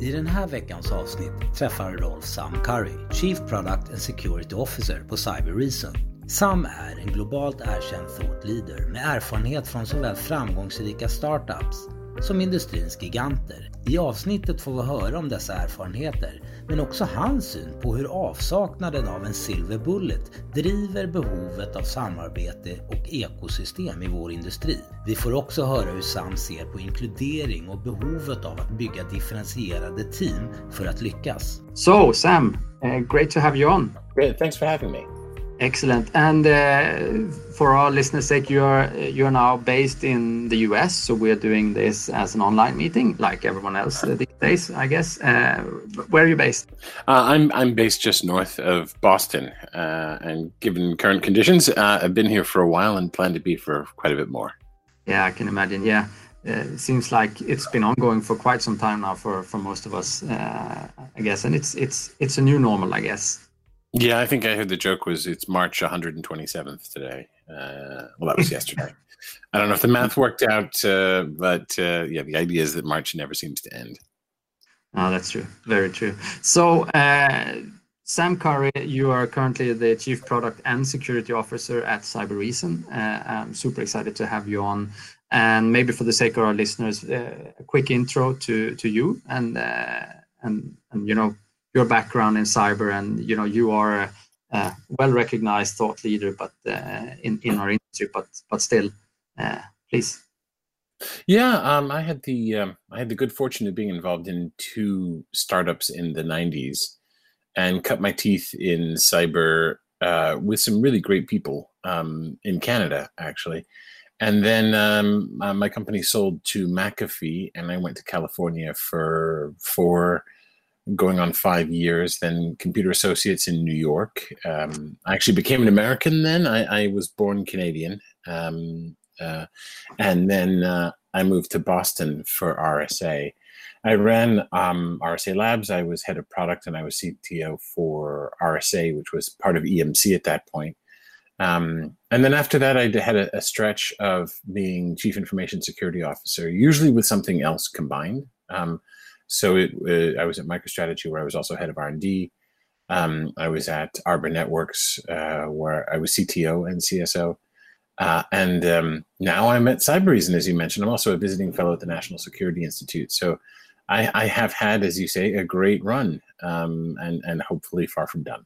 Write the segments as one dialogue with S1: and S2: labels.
S1: I den här veckans avsnitt träffar Rolf Sam Curry, Chief Product and Security Officer på Cyber Reason. Sam är en globalt erkänd thought leader med erfarenhet från såväl framgångsrika startups som industrins giganter. I avsnittet får vi höra om dessa erfarenheter, men också hans syn på hur avsaknaden av en silver bullet driver behovet av samarbete och ekosystem i vår industri. Vi får också höra hur Sam ser på inkludering och behovet av att bygga differentierade team för att lyckas.
S2: So Sam, uh, great to have you on.
S3: Great, thanks for having me.
S2: Excellent. And uh, for our listeners' sake, you're you're now based in the US, so we're doing this as an online meeting, like everyone else uh, these days, I guess. Uh, where are you based?
S3: Uh, I'm I'm based just north of Boston, uh, and given current conditions, uh, I've been here for a while and plan to be for quite a bit more.
S2: Yeah, I can imagine. Yeah. it seems like it's been ongoing for quite some time now for, for most of us, I guess, and it's it's it's a new normal, I guess.
S3: Yeah, I think I heard the joke was it's March 127th today. Uh, well, that was yesterday. I don't know if the math worked out, uh, but uh, yeah, the idea is that March never seems to end.
S2: Oh, that's true. Very true. So, uh, Sam Curry, you are currently the Chief Product and Security Officer at Cybereason. Uh, I'm super excited to have you on. And maybe for the sake of our listeners, uh, a quick intro to to you and and and you know your background in cyber and you know you are a, a well recognized thought leader but uh, in in our industry but but still uh, please.
S3: Yeah um, i had the um, i had the good fortune of being involved in two startups in the 90s and cut my teeth in cyber uh, with some really great people um, in canada actually. And then um, uh, my company sold to mcafee and i went to california for for going on five years, then computer associates in New York. Um, I actually became an American then. I, I was born Canadian. Um, uh, and then uh, I moved to Boston for RSA. I ran um, RSA Labs. I was head of product and I was CTO for RSA, which was part of EMC at that point. Um, and then after that, I had a, a, stretch of being chief information security officer, usually with something else combined. Um, so it, uh, I was at MicroStrategy where I was also head of R&D. Um, I was at Arbor Networks uh, where I was CTO and CSO. Uh, and um, now I'm at Cybereason, as you mentioned. I'm also a visiting fellow at the National Security Institute. So I, I have had, as you say, a great run um, and, and hopefully far from done.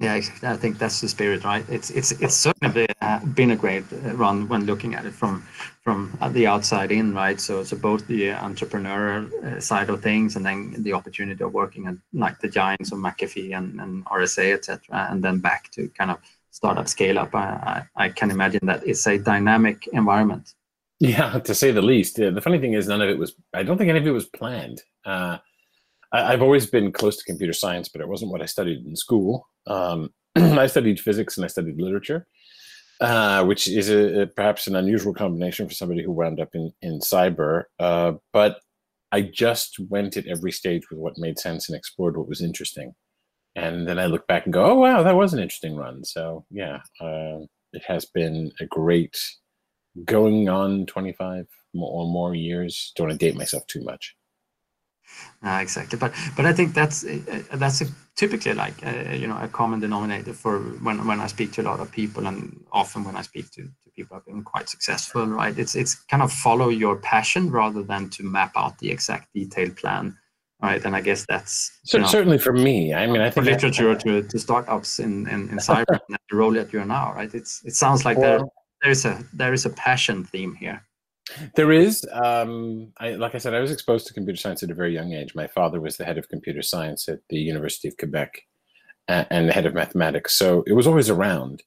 S2: Yeah, I think that's the spirit, right? It's it's it's certainly been a great run when looking at it from from the outside in, right? So so both the entrepreneurial uh, side of things and then the opportunity of working at like the giants of McAfee and, and RSA, etc., and then back to kind of startup scale up. I, I, I can imagine that it's a dynamic environment.
S3: Yeah, to say the least. The funny thing is, none of it was. I don't think any of it was planned. Uh, I, have always been close to computer science, but it wasn't what I studied in school. Um, I studied physics and I studied literature, uh, which is a, a, perhaps an unusual combination for somebody who wound up in in cyber. Uh, but I just went at every stage with what made sense and explored what was interesting. And then I look back and go, "Oh wow, that was an interesting run." So yeah, uh, it has been a great going on 25 or more years. Don't want to date myself too much.
S2: Uh, exactly, but but I think that's uh, that's a, typically like uh, you know a common denominator for when when I speak to a lot of people, and often when I speak to, to people who've been quite successful, right? It's it's kind of follow your passion rather than to map out the exact detailed plan, right? And I guess that's
S3: so, know, certainly for me. I mean, I
S2: think literature I, to, to startups in in, in cyber and the role that you're now, right? It's it sounds like there there is a there is a passion theme here.
S3: There is, um, I, like I said, I was exposed to computer science at a very young age. My father was the head of computer science at the University of Quebec and, and the head of mathematics, so it was always around.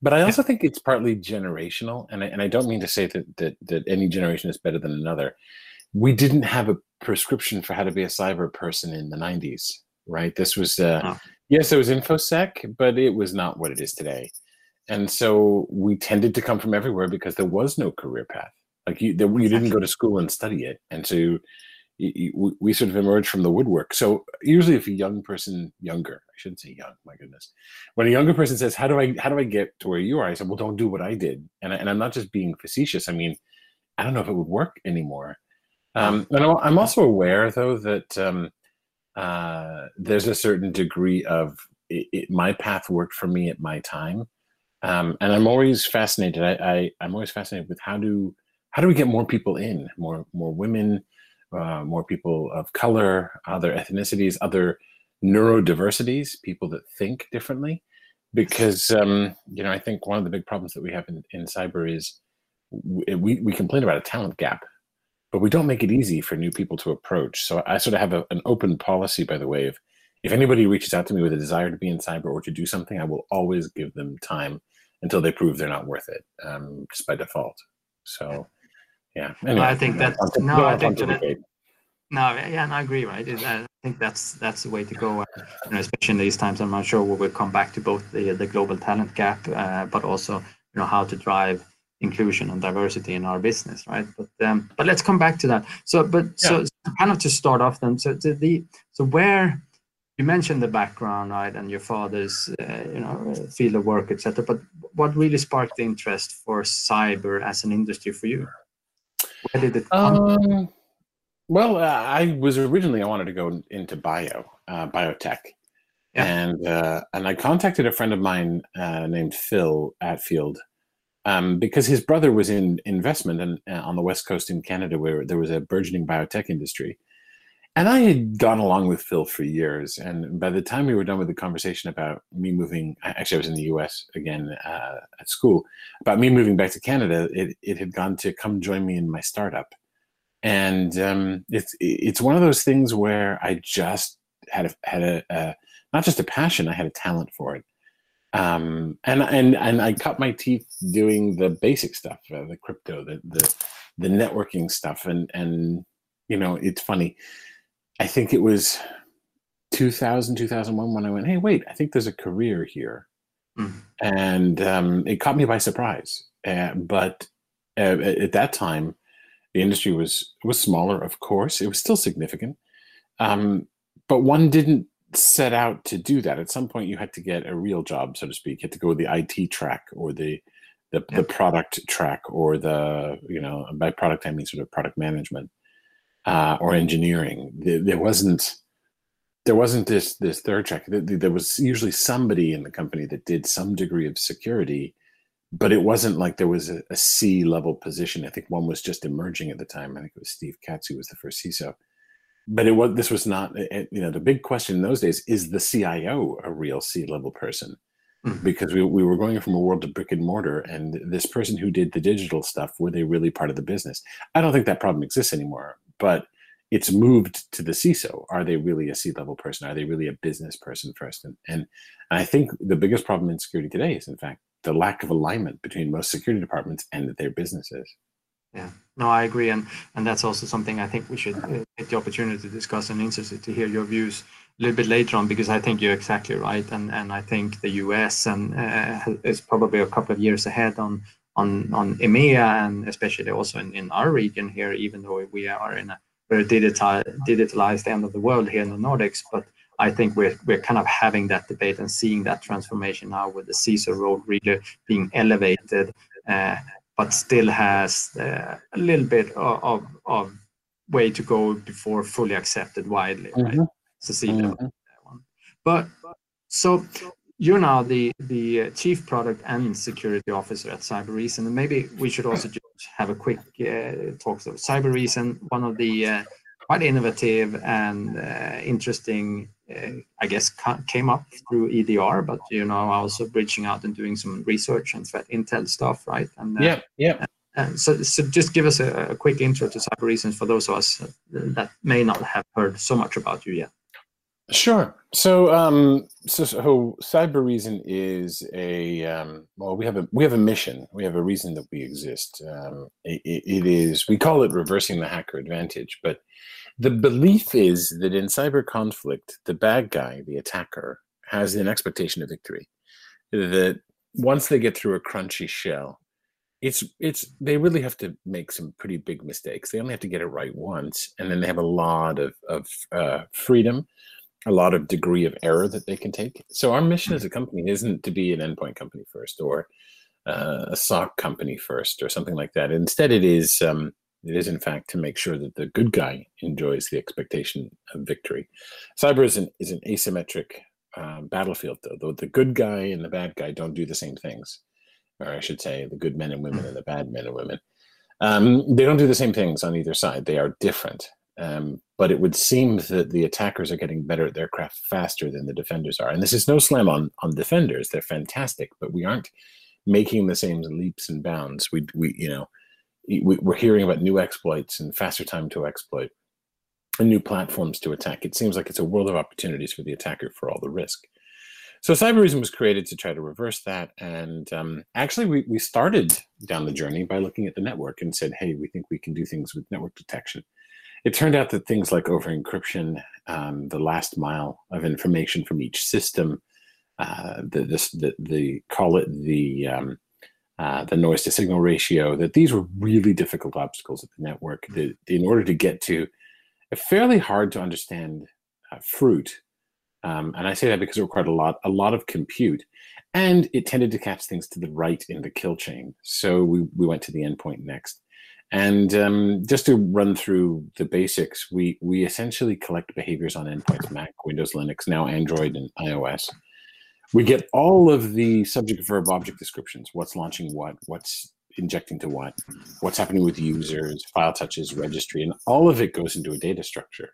S3: But I also think it's partly generational, and I, and I don't mean to say that, that that any generation is better than another. We didn't have a prescription for how to be a cyber person in the '90s, right? This was, uh, oh. yes, it was infosec, but it was not what it is today. And so we tended to come from everywhere because there was no career path like you, the, you didn't go to school and study it, and so you, you, we sort of emerged from the woodwork. So usually, if a young person, younger, I shouldn't say young, my goodness, when a younger person says, "How do I, how do I get to where you are?" I said, "Well, don't do what I did," and I, and I'm not just being facetious. I mean, I don't know if it would work anymore. Um, and I'm also aware, though, that um, uh, there's a certain degree of it, it, my path worked for me at my time, um, and I'm always fascinated. I, I I'm always fascinated with how do how do we get more people in, more more women, uh, more people of color, other ethnicities, other neurodiversities, people that think differently. Because um, you know, I think one of the big problems that we have in, in cyber is we, we complain about a talent gap, but we don't make it easy for new people to approach. So I sort of have a, an open policy, by the way, of if anybody reaches out to me with a desire to be in cyber or to do something, I will always give them time until they prove they're not worth it, um, just by default. So, yeah.
S2: Anyway, I think that no, I think that, no, yeah, and I agree, right? I think that's that's the way to go, you know, especially in these times. I'm not sure we will come back to both the the global talent gap, uh, but also you know how to drive inclusion and diversity in our business, right? But um, but let's come back to that. So, but yeah. so, so, kind of to start off, then, so the, the so where you mentioned the background, right, and your father's uh, you know field of work, etc. But what really sparked the interest for cyber as an industry for you? Where did it come? Um,
S3: well, uh, I was originally I wanted to go into bio, uh, biotech, yeah. and uh, and I contacted a friend of mine uh, named Phil Atfield um, because his brother was in investment and uh, on the west coast in Canada, where there was a burgeoning biotech industry. And I had gone along with Phil for years. And by the time we were done with the conversation about me moving, actually, I was in the US again uh, at school, about me moving back to Canada, it, it had gone to come join me in my startup and um, it's it's one of those things where I just had a, had a, not just a passion, I had a talent for it, um, and and and I cut my teeth doing the basic stuff, uh, the crypto, the the the networking stuff, and and you know it's funny. I think it was 2000 2001 when I went, hey, wait, I think there's a career here, mm. and um, it caught me by surprise. Uh, but uh, at that time the industry was was smaller, of course. It was still significant, um, but one didn't set out to do that. At some point, you had to get a real job, so to speak. You had to go the IT track or the the, yeah. the product track or the you know by product I mean sort of product management uh, or engineering. There, there, wasn't there wasn't this this third track. There was usually somebody in the company that did some degree of security but it wasn't like there was a, a C level position. I think one was just emerging at the time. I think it was Steve Katz who was the first CISO. But it was this was not you know the big question in those days is the CIO a real C level person? Mm-hmm. Because we, we were going from a world of brick and mortar, and this person who did the digital stuff were they really part of the business? I don't think that problem exists anymore, but it's moved to the CISO. Are they really a C level person? Are they really a business person first? And, and I think the biggest problem in security today is, in fact, the lack of alignment between most security departments and their businesses.
S2: Yeah, no, I agree, and and that's also something I think we should uh, take the opportunity to discuss. And interested to hear your views a little bit later on because I think you're exactly right, and and I think the U.S. and uh, is probably a couple of years ahead on on on EMEA and especially also in, in our region here, even though we are in a very digital digitalized end of the world here in the Nordics, but I think we're we're kind of having that debate and seeing that transformation now with the CISO role really being elevated, uh, but still has uh, a little bit of, of, of, way to go before fully accepted widely. Mm-hmm. Right? It's a C mm-hmm. one. But so you're now the the chief product and security officer at Cybereason, and maybe we should also just have a quick uh, talk. So Cybereason, one of the uh, quite innovative and uh, interesting uh, I guess came up through EDR, but you know, I also reaching out and doing some research and threat intel stuff, right?
S3: And uh, yeah, yeah.
S2: And so, so just give us a, a quick intro to Cybereason for those of us that may not have heard so much about you yet.
S3: Sure. So, um, so, so Cybereason is a um, well, we have a we have a mission. We have a reason that we exist. Um, it, it is we call it reversing the hacker advantage, but the belief is that in cyber conflict, the bad guy, the attacker, has an expectation of victory. That once they get through a crunchy shell, it's it's they really have to make some pretty big mistakes. They only have to get it right once, and then they have a lot of of uh, freedom, a lot of degree of error that they can take. So our mission as a company isn't to be an endpoint company first, or uh, a SOC company first, or something like that. Instead, it is um, It is, in fact, to make sure that the good guy enjoys the expectation of victory. Cyber is an, is an asymmetric um, battlefield, though. Though the good guy and the bad guy don't do the same things, or I should say, the good men and women and the bad men and women. Um, they don't do the same things on either side. They are different. Um, but it would seem that the attackers are getting better at their craft faster than the defenders are. And this is no slam on on defenders; they're fantastic, but we aren't making the same leaps and bounds. We we you know we, we're hearing about new exploits and faster time to exploit and new platforms to attack. It seems like it's a world of opportunities for the attacker for all the risk. So Cybereason was created to try to reverse that. And um, actually, we, we started down the journey by looking at the network and said, hey, we think we can do things with network detection it turned out that things like over encryption, um, the last mile of information from each system, uh, the, this, the, the call it the um, uh, the noise to signal ratio, that these were really difficult obstacles at the network. That in order to get to a fairly hard to understand uh, fruit, um, and I say that because it required a lot a lot of compute, and it tended to catch things to the right in the kill chain. So we we went to the endpoint next. And um, just to run through the basics, we we essentially collect behaviors on endpoints, Mac, Windows, Linux, now Android and iOS. We get all of the subject, verb, object descriptions: what's launching what, what's injecting to what, what's happening with users, file touches, registry, and all of it goes into a data structure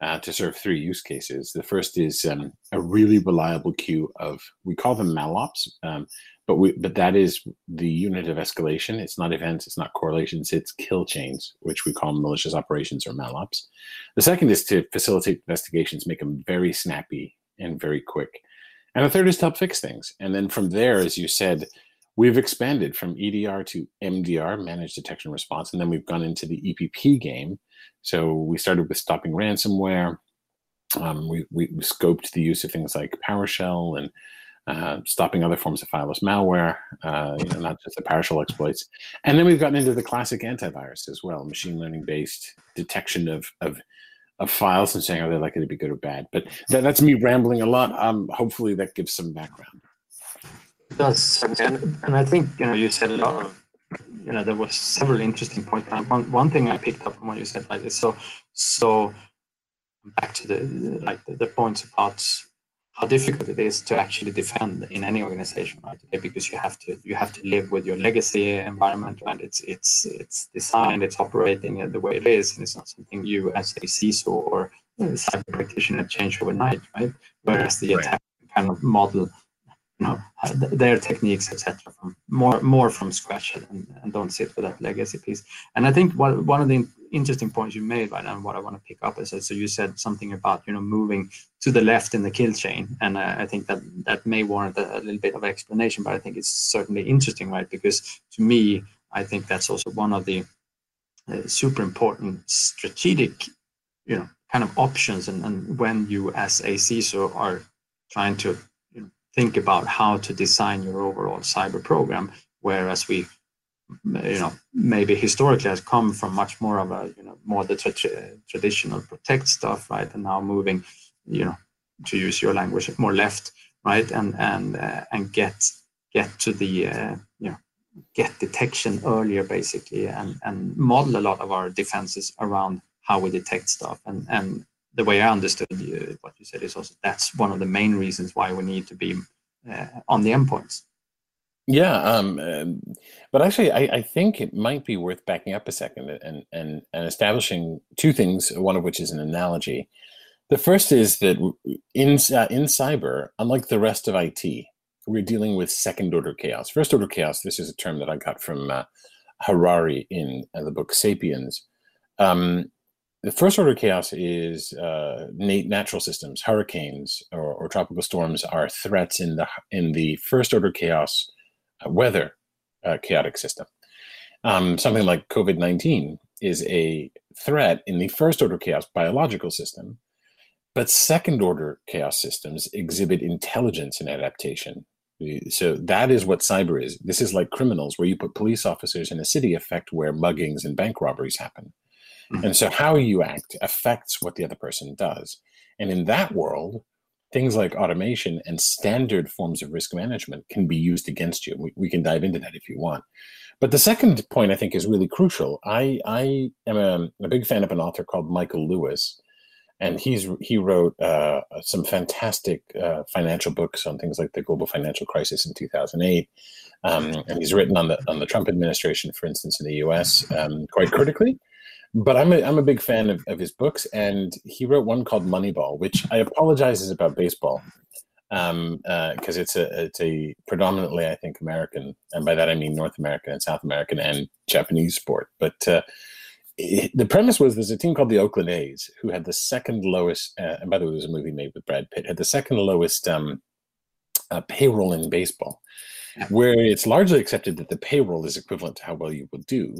S3: uh, to serve three use cases. The first is um, a really reliable queue of we call them malops. Um, but we but that is the unit of escalation. It's not events, it's not correlations, it's kill chains, which we call malicious operations or malops The second is to facilitate investigations, make them very snappy and very quick. And the third is to help fix things. And then from there, as you said, we've expanded from EDR to MDR, managed detection response, and then we've gone into the EPP game. So we started with stopping ransomware. Um, we, we scoped the use of things like PowerShell and uh, stopping other forms of fileless malware, uh, you know, not just the PowerShell exploits. And then we've gotten into the classic antivirus as well, machine learning based detection of, of, of files and saying, are they likely to be good or bad? But that, that's me rambling a lot. Um, hopefully that gives some background.
S2: Does. And, and I think, you know, you said a lot of, you know, there was several interesting points. One, one thing I picked up from what you said, like this. So, so back to the, like the, the points about how difficult it is to actually defend in any organization, right? today Because you have to you have to live with your legacy environment, right? It's it's it's designed, it's operating the way it is, and it's not something you as a CISO or cyber practitioner change overnight, right? Whereas the right. attack kind of model, you know, their techniques, etc., from more more from scratch and, and don't sit with that legacy piece. And I think one one of the interesting points you made, right? And what I want to pick up is that so you said something about you know moving to the left in the kill chain, and uh, I think that that may warrant a, a, little bit of explanation, but I think it's certainly interesting, right? Because to me, I think that's also one of the uh, super important strategic, you know, kind of options, and, and when you as a CISO are trying to you know, think about how to design your overall cyber program, whereas we you know maybe historically has come from much more of a you know more the tra- traditional protect stuff right? And now moving you know to use your language more left right? And and uh, and get get to the uh, you know get detection earlier basically and and model a lot of our defenses around how we detect stuff. And and the way i understood you, what you said is also that's one of the main reasons why we need to be uh, on the endpoints
S3: yeah, um, but actually, I, I think it might be worth backing up a second and, and and establishing two things. One of which is an analogy. The first is that in uh, in cyber, unlike the rest of IT, we're dealing with second order chaos. First order chaos. This is a term that I got from uh, Harari in uh, the book *Sapiens*. Um, the first order chaos is uh, natural systems, hurricanes or, or tropical storms are threats in the in the first order chaos weather uh, chaotic system. Um, something like COVID 19 is a threat in the first order chaos biological system, but second order chaos systems exhibit intelligence and adaptation. So that is what cyber is. This is like criminals, where you put police officers in a city effect where muggings and bank robberies happen. Mm-hmm. And so how you act affects what the other person does. And in that world, things like automation and standard forms of risk management can be used against you. We, we can dive into that if you want. But the second point I think is really crucial. I I am a, a big fan of an author called Michael Lewis, and he's he wrote uh, some fantastic uh, financial books on things like the global financial crisis in 2008. Um, and he's written on the on the Trump administration, for instance, in the U.S. Um, quite critically. But I'm a, I'm a big fan of, of his books, and he wrote one called Moneyball, which I apologize is about baseball because um, uh, it's a it's a predominantly I think American, and by that I mean North American and South American and Japanese sport. But uh, it, the premise was there's a team called the Oakland A's who had the second lowest, uh, and by the way, there was a movie made with Brad Pitt, had the second lowest um, uh, payroll in baseball, where it's largely accepted that the payroll is equivalent to how well you will do,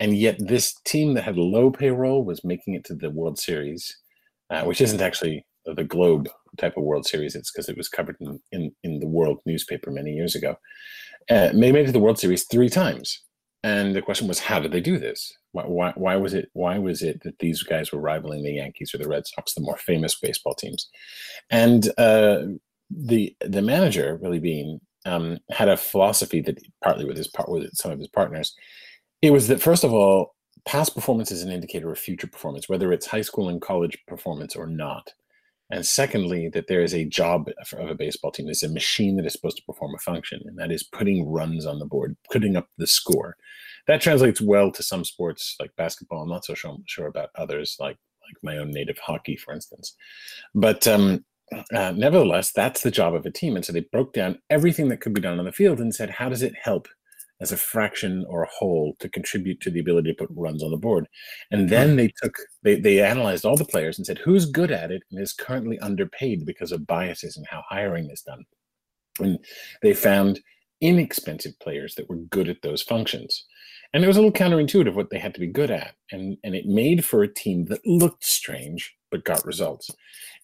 S3: and yet this team that had low payroll was making it to the World Series, uh, which isn't actually the Globe type of World Series. It's because it was covered in, in, in the World newspaper many years ago. Uh, they made it to the World Series three times, and the question was, how did they do this? Why, why, why was it why was it that these guys were rivaling the Yankees or the Red Sox, the more famous baseball teams? And uh, the the manager, Billy Beane, um, had a philosophy that partly with his part with some of his partners. It was that first of all, past performance is an indicator of future performance, whether it's high school and college performance or not. And secondly, that there is a job of a baseball team. There's a machine that is supposed to perform a function, and that is putting runs on the board, putting up the score. That translates well to some sports like basketball. I'm not so sure, sure about others, like like my own native hockey, for instance. But um, uh, nevertheless, that's the job of a team. And so they broke down everything that could be done on the field and said, how does it help as a fraction or a whole to contribute to the ability to put runs on the board. And then they took they they analyzed all the players and said who's good at it and is currently underpaid because of biases and how hiring is done. And they found inexpensive players that were good at those functions. And it was a little counterintuitive what they had to be good at. And and it made for a team that looked strange but got results.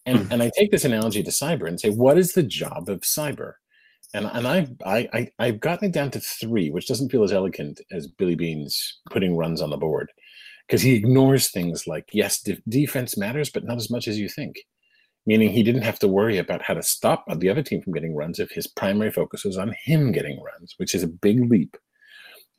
S3: And mm-hmm. and I take this analogy to cyber and say, what is the job of cyber? And and I, I I have gotten it down to three, which doesn't feel as elegant as Billy Beane's putting runs on the board, because he ignores things like yes, de- defense matters, but not as much as you think. Meaning he didn't have to worry about how to stop the other team from getting runs if his primary focus was on him getting runs, which is a big leap.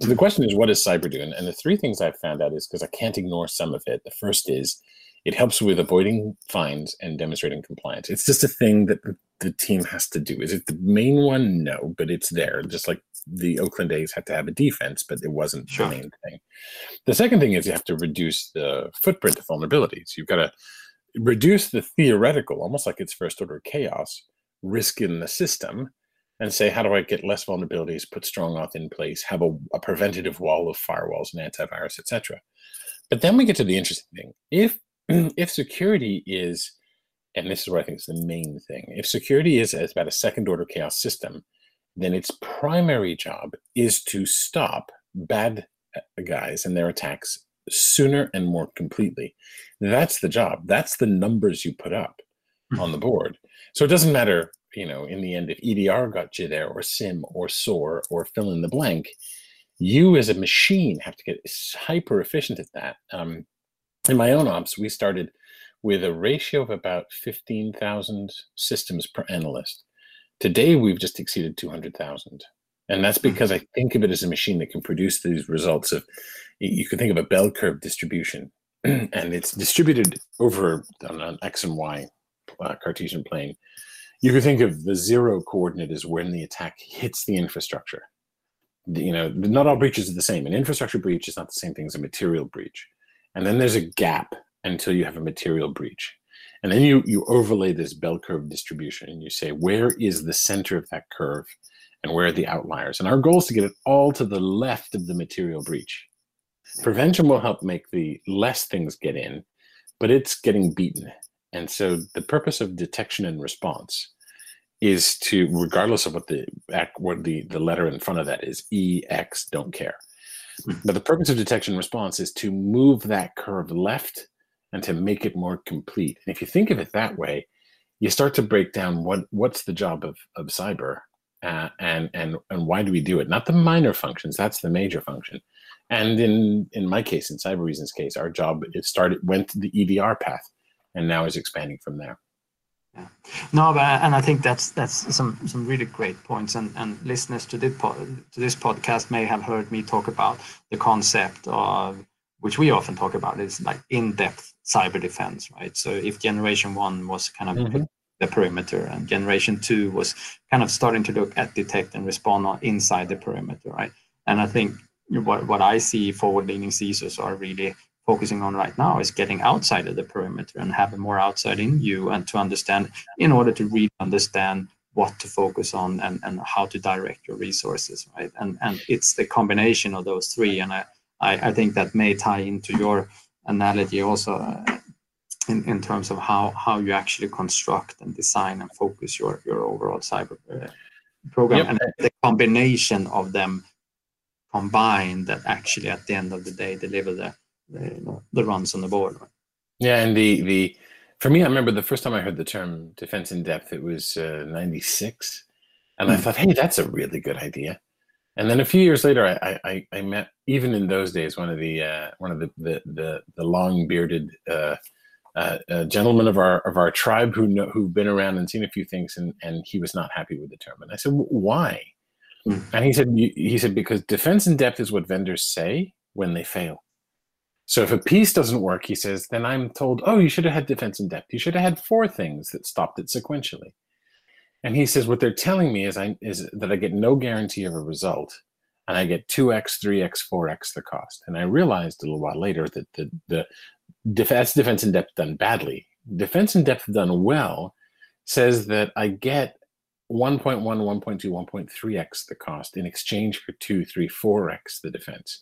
S3: So the question is, what is cyber doing? And the three things I've found out is because I can't ignore some of it. The first is it helps with avoiding fines and demonstrating compliance. It's just a thing that the, team has to do. Is it the main one? No, but it's there. Just like the Oakland A's had to have a defense, but it wasn't sure. the main thing. The second thing is you have to reduce the footprint of vulnerabilities. You've got to reduce the theoretical, almost like it's first order chaos, risk in the system, and say, how do I get less vulnerabilities, put strong auth in place, have a, a preventative wall of firewalls and antivirus, etc. But then we get to the interesting thing. If if security is, and this is what I think is the main thing, if security is, about a second order chaos system, then its primary job is to stop bad uh, guys and their attacks sooner and more completely. That's the job. That's the numbers you put up on the board. So it doesn't matter, you know, in the end, if EDR got you there, or SIEM or SOAR, or fill in the blank. You as a machine have to get hyper efficient at that. Um, in my own ops, we started with a ratio of about 15,000 systems per analyst. Today, we've just exceeded 200,000. And that's hmm. because I think of it as a machine that can produce these results of, you can think of a bell curve distribution, and it's distributed over on an X and Y uh, Cartesian plane. You can think of the zero coordinate as when the attack hits the infrastructure. You know, not all breaches are the same. An infrastructure breach is not the same thing as a material breach and then there's a gap until you have a material breach. And then you you overlay this bell curve distribution and you say where is the center of that curve and where are the outliers? And our goal is to get it all to the left of the material breach. Prevention will help make the less things get in but it's getting beaten. And so the purpose of detection and response is to regardless of what the what the the letter in front of that is ex don't care. Hmm. But the purpose of detection and response is to move that curve left and to make it more complete. And if you think of it that way, you start to break down what what's the job of, of cyber uh, and and and why do we do it? Not the minor functions, that's the major function. And in in my case, in Cybereason's case, our job it started went to the EDR path and now is expanding from there.
S2: Yeah. No, but and I think that's that's some some really great points, and and listeners to this pod, to this podcast may have heard me talk about the concept of which we often talk about is like in-depth cyber defense, right? So if generation one was kind of mm-hmm. the perimeter, and generation two was kind of starting to look at detect and respond on inside the perimeter, right? And I think what what I see forward-leaning CISOs are really focusing on right now is getting outside of the perimeter and having more outside in you and to understand in order to really understand what to focus on and, and how to direct your resources right and and it's the combination of those three and i i, I think that may tie into your analogy also uh, in, in terms of how how you actually construct and design and focus your your overall cyber uh, program yep. and the combination of them combined that actually at the end of the day deliver the the, the runs on the board.
S3: Yeah, and the the for me, I remember the first time I heard the term defense in depth. It was '96, uh, and mm. I hmm. thought, hey, that's a really good idea. And then a few years later, I I, I met even in those days one of the uh, one of the the the, the long bearded uh, uh, uh, gentlemen of our of our tribe who know who've been around and seen a few things, and and he was not happy with the term. And I said, why? Mm. And he said he said because defense in depth is what vendors say when they fail. So if a piece doesn't work, he says, then I'm told, oh, you should have had defense in depth. You should have had four things that stopped it sequentially. And he says, what they're telling me is, I, is that I get no guarantee of a result, and I get 2x, 3x, 4x the cost. And I realized a little while later that the, the defense, defense in depth done badly. Defense in depth done well says that I get 1.1, 1.2, 1.3x the cost in exchange for 2, 3, 4x the defense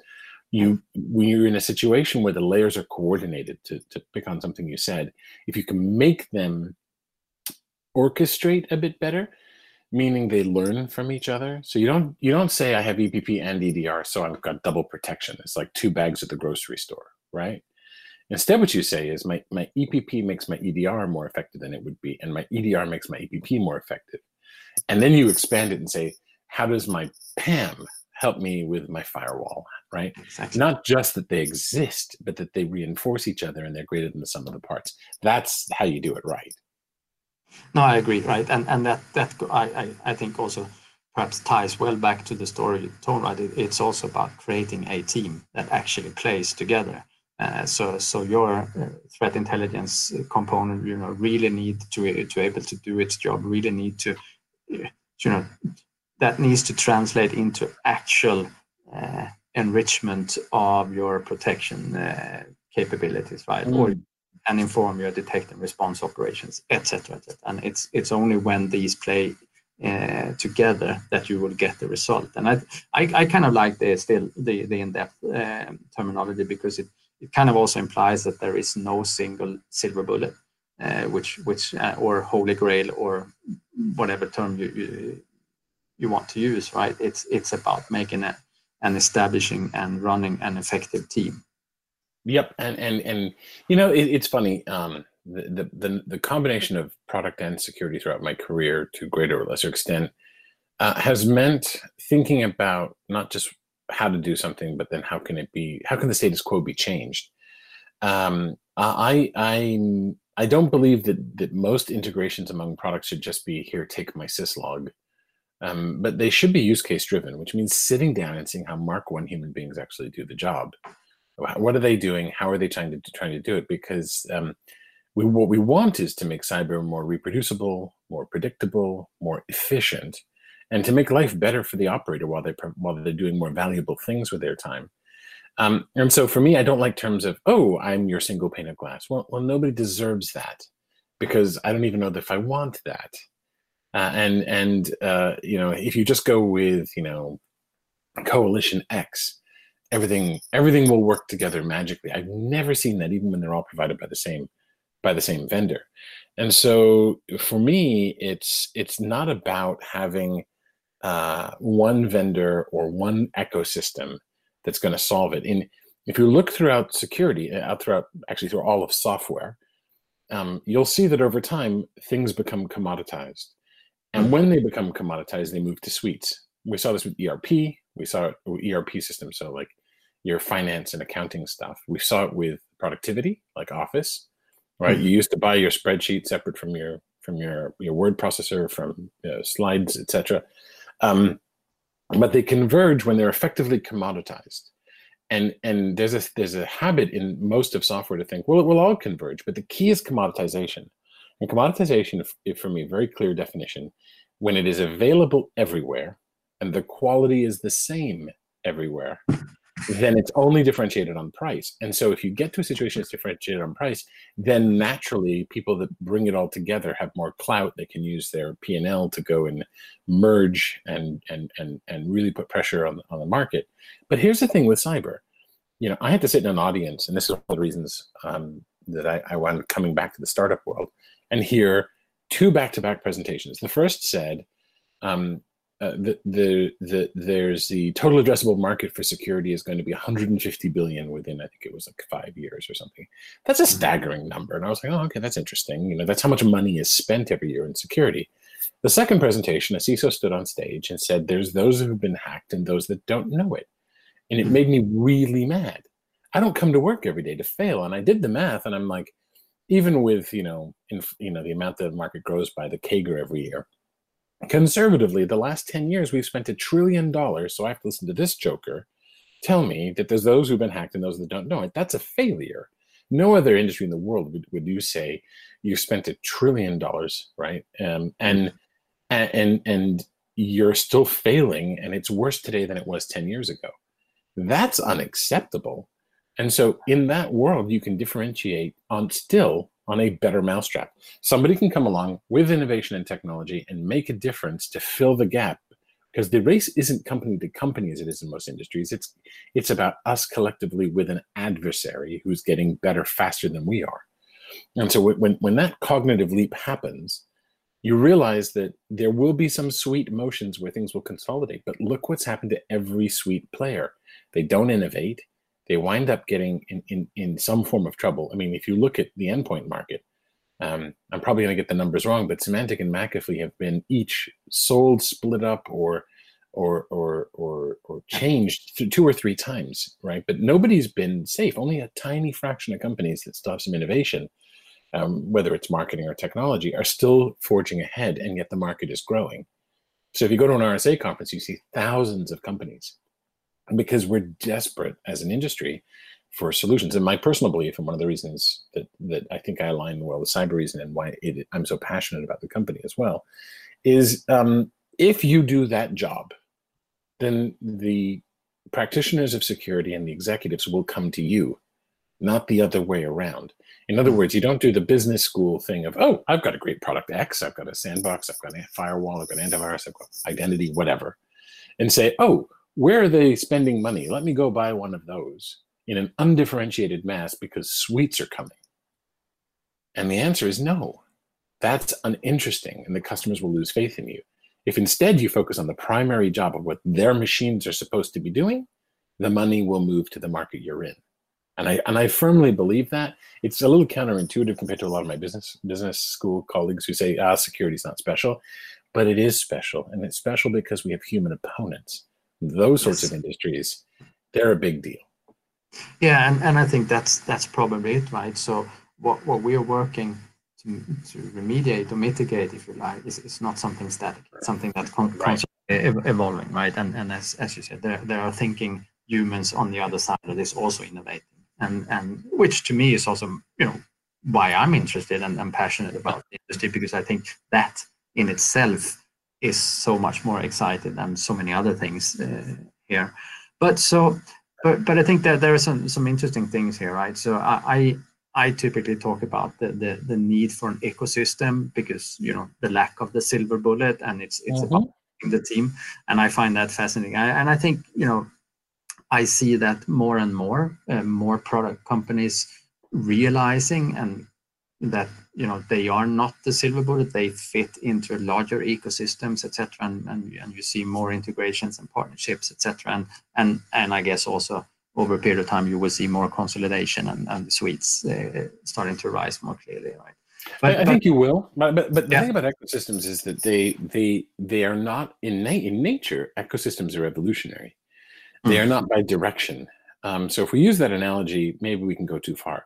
S3: you when you're in a situation where the layers are coordinated to, to pick on something you said if you can make them orchestrate a bit better meaning they learn from each other so you don't you don't say i have epp and edr so i've got double protection it's like two bags at the grocery store right instead what you say is my, my epp makes my edr more effective than it would be and my edr makes my epp more effective and then you expand it and say how does my pam help me with my firewall, right? Exactly. Not just that they exist, but that they reinforce each other and they're greater than the sum of the parts. That's how you do it right.
S2: No, I agree, right? And and that that I I, I think also perhaps ties well back to the story you told, right? It, it's also about creating a team that actually plays together. Uh, so so your uh, threat intelligence component, you know, really need to to able to do its job. Really need to, you know, that needs to translate into actual uh, enrichment of your protection uh, capabilities, right? Mm. Or and inform your detect and response operations, etc. Et and it's it's only when these play uh, together that you will get the result. And I I, I kind of like the still the the in-depth um, terminology because it it kind of also implies that there is no single silver bullet, uh, which which uh, or holy grail or whatever term you, you you want to use, right? It's it's about making it and establishing and running an effective team.
S3: Yep, and and and you know it, it's funny. Um, the, the the combination of product and security throughout my career, to greater or lesser extent, uh, has meant thinking about not just how to do something, but then how can it be? How can the status quo be changed? Um, I I I don't believe that that most integrations among products should just be here. Take my syslog um, but they should be use case driven, which means sitting down and seeing how Mark One human beings actually do the job. What are they doing? How are they trying to trying to do it? Because um, we, what we want is to make cyber more reproducible, more predictable, more efficient, and to make life better for the operator while they while they're doing more valuable things with their time. Um, and so for me, I don't like terms of "oh, I'm your single pane of glass." Well, well, nobody deserves that because I don't even know if I want that. Uh, and and uh, you know if you just go with you know coalition X, everything everything will work together magically. I've never seen that even when they're all provided by the same by the same vendor. And so for me, it's it's not about having uh, one vendor or one ecosystem that's going to solve it. In if you look throughout security, uh, out throughout actually through all of software, um, you'll see that over time things become commoditized. And when they become commoditized, they move to suites. We saw this with ERP. We saw ERP systems. So like your finance and accounting stuff. We saw it with productivity, like Office, right? Mm-hmm. You used to buy your spreadsheet separate from your from your your word processor, from you know, slides, etc. Um, but they converge when they're effectively commoditized. And and there's a there's a habit in most of software to think, well, it will all converge, but the key is commoditization. And commoditization, if, for me, very clear definition, when it is available everywhere and the quality is the same everywhere, then it's only differentiated on price. And so if you get to a situation that's differentiated on price, then naturally people that bring it all together have more clout. They can use their P&L to go and merge and and and and really put pressure on, on the market. But here's the thing with cyber. You know, I had to sit in an audience, and this is one of the reasons um, that I, I wound coming back to the startup world and hear two back-to-back presentations. The first said, um, uh, the, the, the, there's the total addressable market for security is going to be 150 billion within, I think it was like five years or something. That's a mm-hmm. staggering number. And I was like, oh, okay, that's interesting. You know, that's how much money is spent every year in security. The second presentation, a CISO stood on stage and said, there's those who've been hacked and those that don't know it. And it mm-hmm. made me really mad. I don't come to work every day to fail. And I did the math and I'm like, even with, you know, in, you know, the amount the market grows by the CAGR every year, Conservatively, the last 10 years, we've spent a trillion dollars. So I have to listen to this joker tell me that there's those who've been hacked and those that don't know it. That's a failure. No other industry in the world would, would you say you spent a trillion dollars, right? Um, and and and you're still failing, and it's worse today than it was 10 years ago. That's unacceptable. And so in that world, you can differentiate on still on a better mousetrap. Somebody can come along with innovation and technology and make a difference to fill the gap because the race isn't company to company as it is in most industries. It's it's about us collectively with an adversary who's getting better faster than we are. And so when when that cognitive leap happens, you realize that there will be some suite motions where things will consolidate. But look what's happened to every suite player. They don't innovate they wind up getting in, in, in some form of trouble. I mean, if you look at the endpoint market, um, I'm probably going to get the numbers wrong, but Symantec and McAfee have been each sold, split up, or or or or or changed two or three times, right? But nobody's been safe. Only a tiny fraction of companies that have some innovation, um, whether it's marketing or technology, are still forging ahead, and yet the market is growing. So if you go to an RSA conference, you see thousands of companies because we're desperate as an industry for solutions. And my personal belief, and one of the reasons that that I think I align well with Cybereason and why it, I'm so passionate about the company as well, is um, if you do that job, then the practitioners of security and the executives will come to you, not the other way around. In other words, you don't do the business school thing of, oh, I've got a great product X, I've got a sandbox, I've got a firewall, I've got antivirus, I've got identity, whatever, and say, oh, where are they spending money? Let me go buy one of those in an undifferentiated mass because suites are coming. And the answer is no. That's uninteresting, and the customers will lose faith in you. If instead you focus on the primary job of what their machines are supposed to be doing, the money will move to the market you're in. And I and I firmly believe that. It's a little counterintuitive compared to a lot of my business business school colleagues who say, ah, security is not special. But it is special. And it's special because we have human opponents those sorts yes. of industries, they're a big deal.
S2: Yeah, and, and I think that's that's probably it, right? So what, what we're working to, to remediate or mitigate, if you like, is, is not something static, it's something that's con- right. constantly evolving, right? And and as, as you said, there, there are thinking humans on the other side of this also innovating. And and which to me is also, you know, why I'm interested and, and passionate about the industry, because I think that in itself is so much more excited than so many other things uh, here. But so, but but I think that there are some some interesting things here, right? So I I, I typically talk about the, the the need for an ecosystem because you know the lack of the silver bullet, and it's it's mm-hmm. about the team, and I find that fascinating. I, and I think you know I see that more and more, uh, more product companies realizing and that you know they are not the silver bullet they fit into larger ecosystems etc and, and and you see more integrations and partnerships etc and and and i guess also over a period of time you will see more consolidation and, and the suites uh, starting to rise more clearly right
S3: but, I, think you will, but but, but the yeah. thing about ecosystems is that they they they are not in na- in nature. Ecosystems are evolutionary; they mm. are not by direction. Um, so if we use that analogy, maybe we can go too far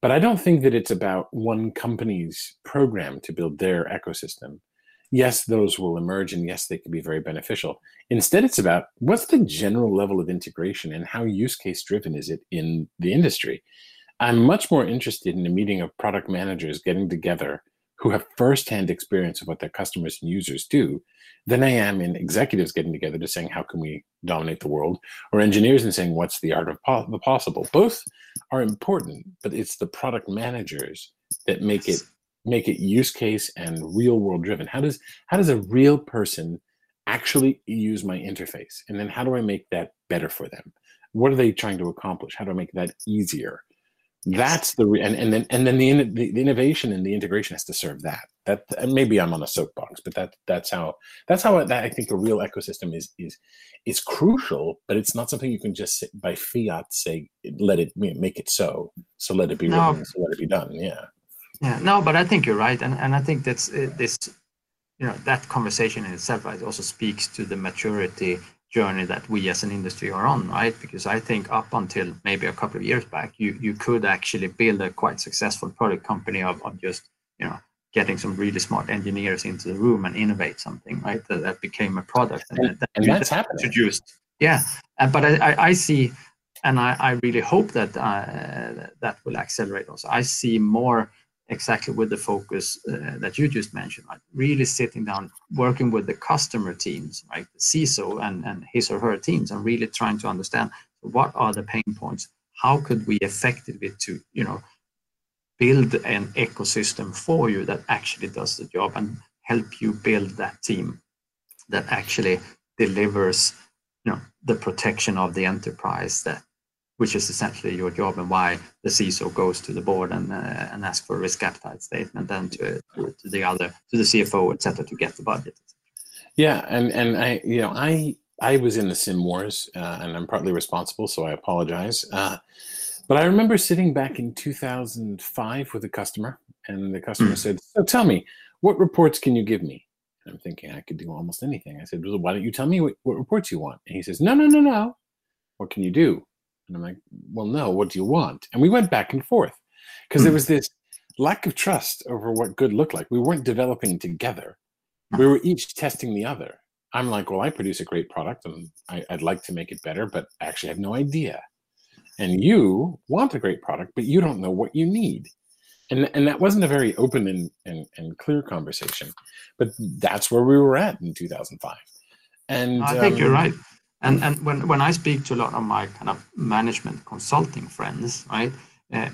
S3: but I don't think that it's about one company's program to build their ecosystem, yes, those will emerge and yes, they can be very beneficial. Instead, it's about what's the general level of integration and how use case driven is it in the industry. I'm much more interested in a meeting of product managers getting together who have firsthand experience of what their customers and users do than I am in executives getting together to saying, how can we dominate the world? Or engineers and saying, what's the art of po- the possible? Both are important, but it's the product managers that make it make it use case and real world driven. How does how does a real person actually use my interface? And then how do I make that better for them? What are they trying to accomplish? How do I make that easier? That's the re- and, and then and then the, in, the, the innovation and the integration has to serve that. That maybe I'm on a soapbox, but that that's how that's how that I think a real ecosystem is is is crucial. But it's not something you can just sit by fiat say let it make it so. So let it be no. written. So let it be done. Yeah.
S2: Yeah. No, but I think you're right, and and I think that's uh, this. You know that conversation in itself also speaks to the maturity journey that we as an industry are on, right? Because I think up until maybe a couple of years back, you you could actually build a quite successful product company of, of just you know getting some really smart engineers into the room and innovate something, right? That, that became a product
S3: and, and, that, and that's happening.
S2: Introduced, yeah. Uh, but I, I, I, see, and I, I really hope that uh, that will accelerate. Also, I see more exactly with the focus uh, that you just mentioned, right? Really sitting down, working with the customer teams, right? The CISO and, and his or her teams, and really trying to understand what are the pain points. How could we effectively to you know build an ecosystem for you that actually does the job and help you build that team that actually delivers you know the protection of the enterprise that which is essentially your job and why the CISO goes to the board and, uh, and asks for a risk appetite statement, then to, to, to the other, to the CFO, etc., to get the budget.
S3: Yeah, and and I, you know, I I was in the SIEM wars, uh, and I'm partly responsible, so I apologize. Uh, but I remember sitting back in 2005 with a customer, and the customer mm. said, "So tell me, what reports can you give me?" And I'm thinking I could do almost anything. I said, "Well, why don't you tell me what, what reports you want?" And he says, "No, no, no, no. What can you do?" And I'm like, well, no, what do you want? And we went back and forth because there hmm. was this lack of trust over what good looked like. We weren't developing together, we were each testing the other. I'm like, well, I produce a great product and I, would like to make it better, but I actually have no idea. And you want a great product, but you don't know what you need. And, and that wasn't a very open and, and, and clear conversation, but that's where we were at in 2005. And
S2: I think um, you're right. And and when when I speak to a lot of my kind of management consulting friends, right, uh,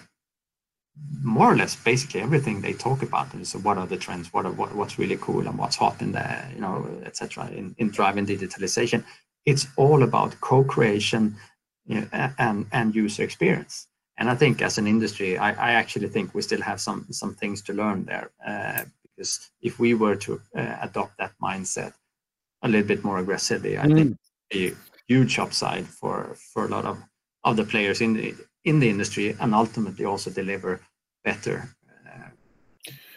S2: more or less basically everything they talk about is what are the trends, what are what, what's really cool, and what's hot in the you know etc. In, in driving digitalization, it's all about co-creation you know, and and user experience. And I think as an industry, I, I actually think we still have some some things to learn there uh, because if we were to uh, adopt that mindset a little bit more aggressively, I mm. think a huge upside for for a lot of of the players in the in the industry and ultimately also deliver better uh,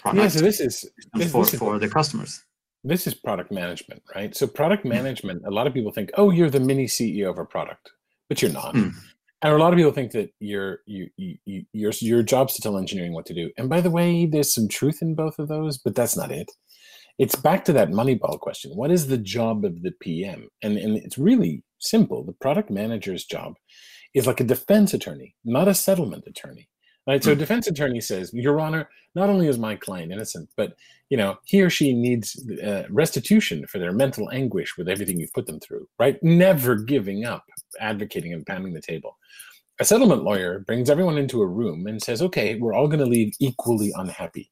S3: products yeah, so this is
S2: this, for, this is, for the customers.
S3: This is product management right? So product management a lot of people think oh you're the mini ceo of a product but you're not. Mm. and a lot of people think that your you, you, your your job's to tell engineering what to do. And by the way there's some truth in both of those but that's not it it's back to that moneyball question. What is the job of the PM? And, and it's really simple. The product manager's job is like a defense attorney, not a settlement attorney. Right. So a hmm. defense attorney says, Your Honor, not only is my client innocent, but you know he or she needs uh, restitution for their mental anguish with everything you've put them through. Right. Never giving up, advocating and pounding the table. A settlement lawyer brings everyone into a room and says, Okay, we're all going to leave equally unhappy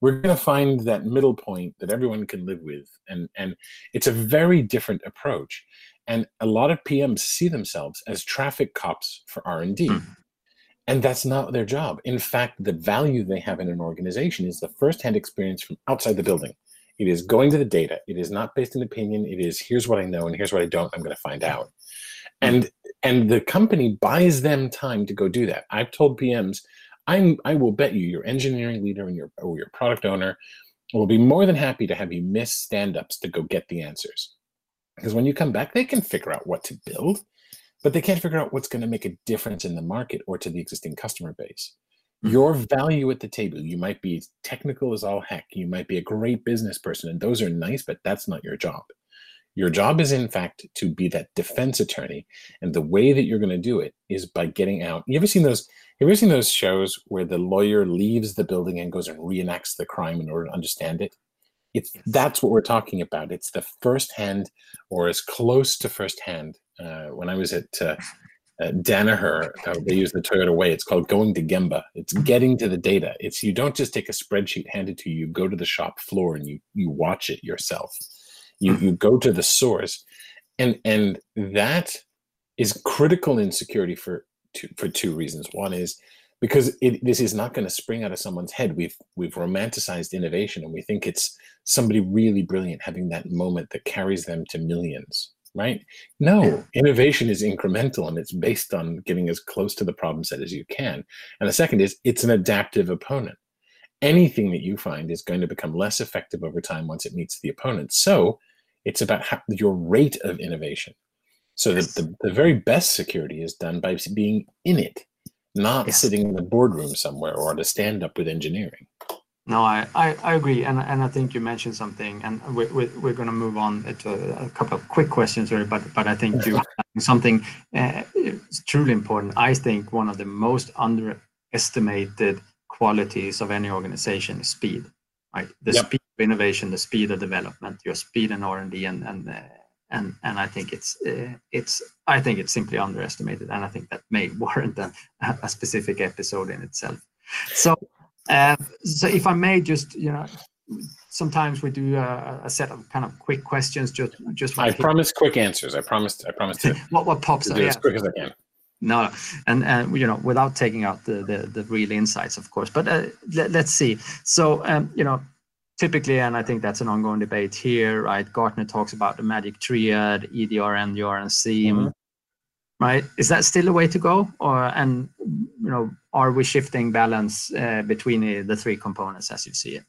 S3: we're going to find that middle point that everyone can live with and and it's a very different approach. And a lot of pms see themselves as traffic cops for r&d mm. and that's not their job. In fact the value they have in an organization is the first-hand experience from outside the building. It is going to the data. It is not based on opinion. It is here's what i know and here's what i don't. I'm going to find out. And and the company buys them time to go do that. I've told pms I'm I will bet you your engineering leader and your or your product owner will be more than happy to have you miss stand-ups to go get the answers. Because when you come back, they can figure out what to build, but they can't figure out what's going to make a difference in the market or to the existing customer base. Mm-hmm. Your value at the table, you might be technical as all heck, you might be a great business person, and those are nice, but that's not your job. Your job is, in fact, to be that defense attorney. And the way that you're going to do it is by getting out. You ever seen those? Have you ever seen those shows where the lawyer leaves the building and goes and reenacts the crime in order to understand it? It's yes. that's what we're talking about. It's the firsthand, or as close to firsthand. Uh, when I was at uh, uh, Danaher, uh, they use the Toyota way. It's called going to Gemba. It's getting to the data. It's you don't just take a spreadsheet handed to you. You go to the shop floor and you you watch it yourself. You you go to the source, and and that is critical in security for two for two reasons. One is because it, this is not going to spring out of someone's head. We've we've romanticized innovation, and we think it's somebody really brilliant having that moment that carries them to millions. Right? No, innovation is incremental and it's based on getting as close to the problem set as you can. And the second is it's an adaptive opponent anything that you find is going to become less effective over time once it meets the opponent. So it's about how, your rate of innovation. So that the, the very best security is done by being in it, not yes. sitting in the boardroom somewhere or to stand up with engineering.
S2: No, I, I, I, agree. And, and I think you mentioned something, and we're, we're, we're going to move on to a, couple of quick questions, here, but, but I think you something uh, truly important. I think one of the most underestimated qualities of any organization is speed, right? The yep. speed of innovation, the speed of development, your speed in R and D, and and uh, and and I think it's uh, it's I think it's simply underestimated, and I think that may warrant a, a specific episode in itself. So, uh, so if I may just you know. Sometimes we do a, a set of kind of quick questions. Just, just.
S3: I promise quick answers. I promised. I promised to.
S2: what what pops
S3: up? Yeah. As quick as I can
S2: no and and you know without taking out the the, the real insights of course but uh, let, us see so um, you know typically and i think that's an ongoing debate here right gartner talks about the magic triad edr ndr and SIEM mm-hmm. right is that still a way to go or and you know are we shifting balance uh, between the, the three components as you see it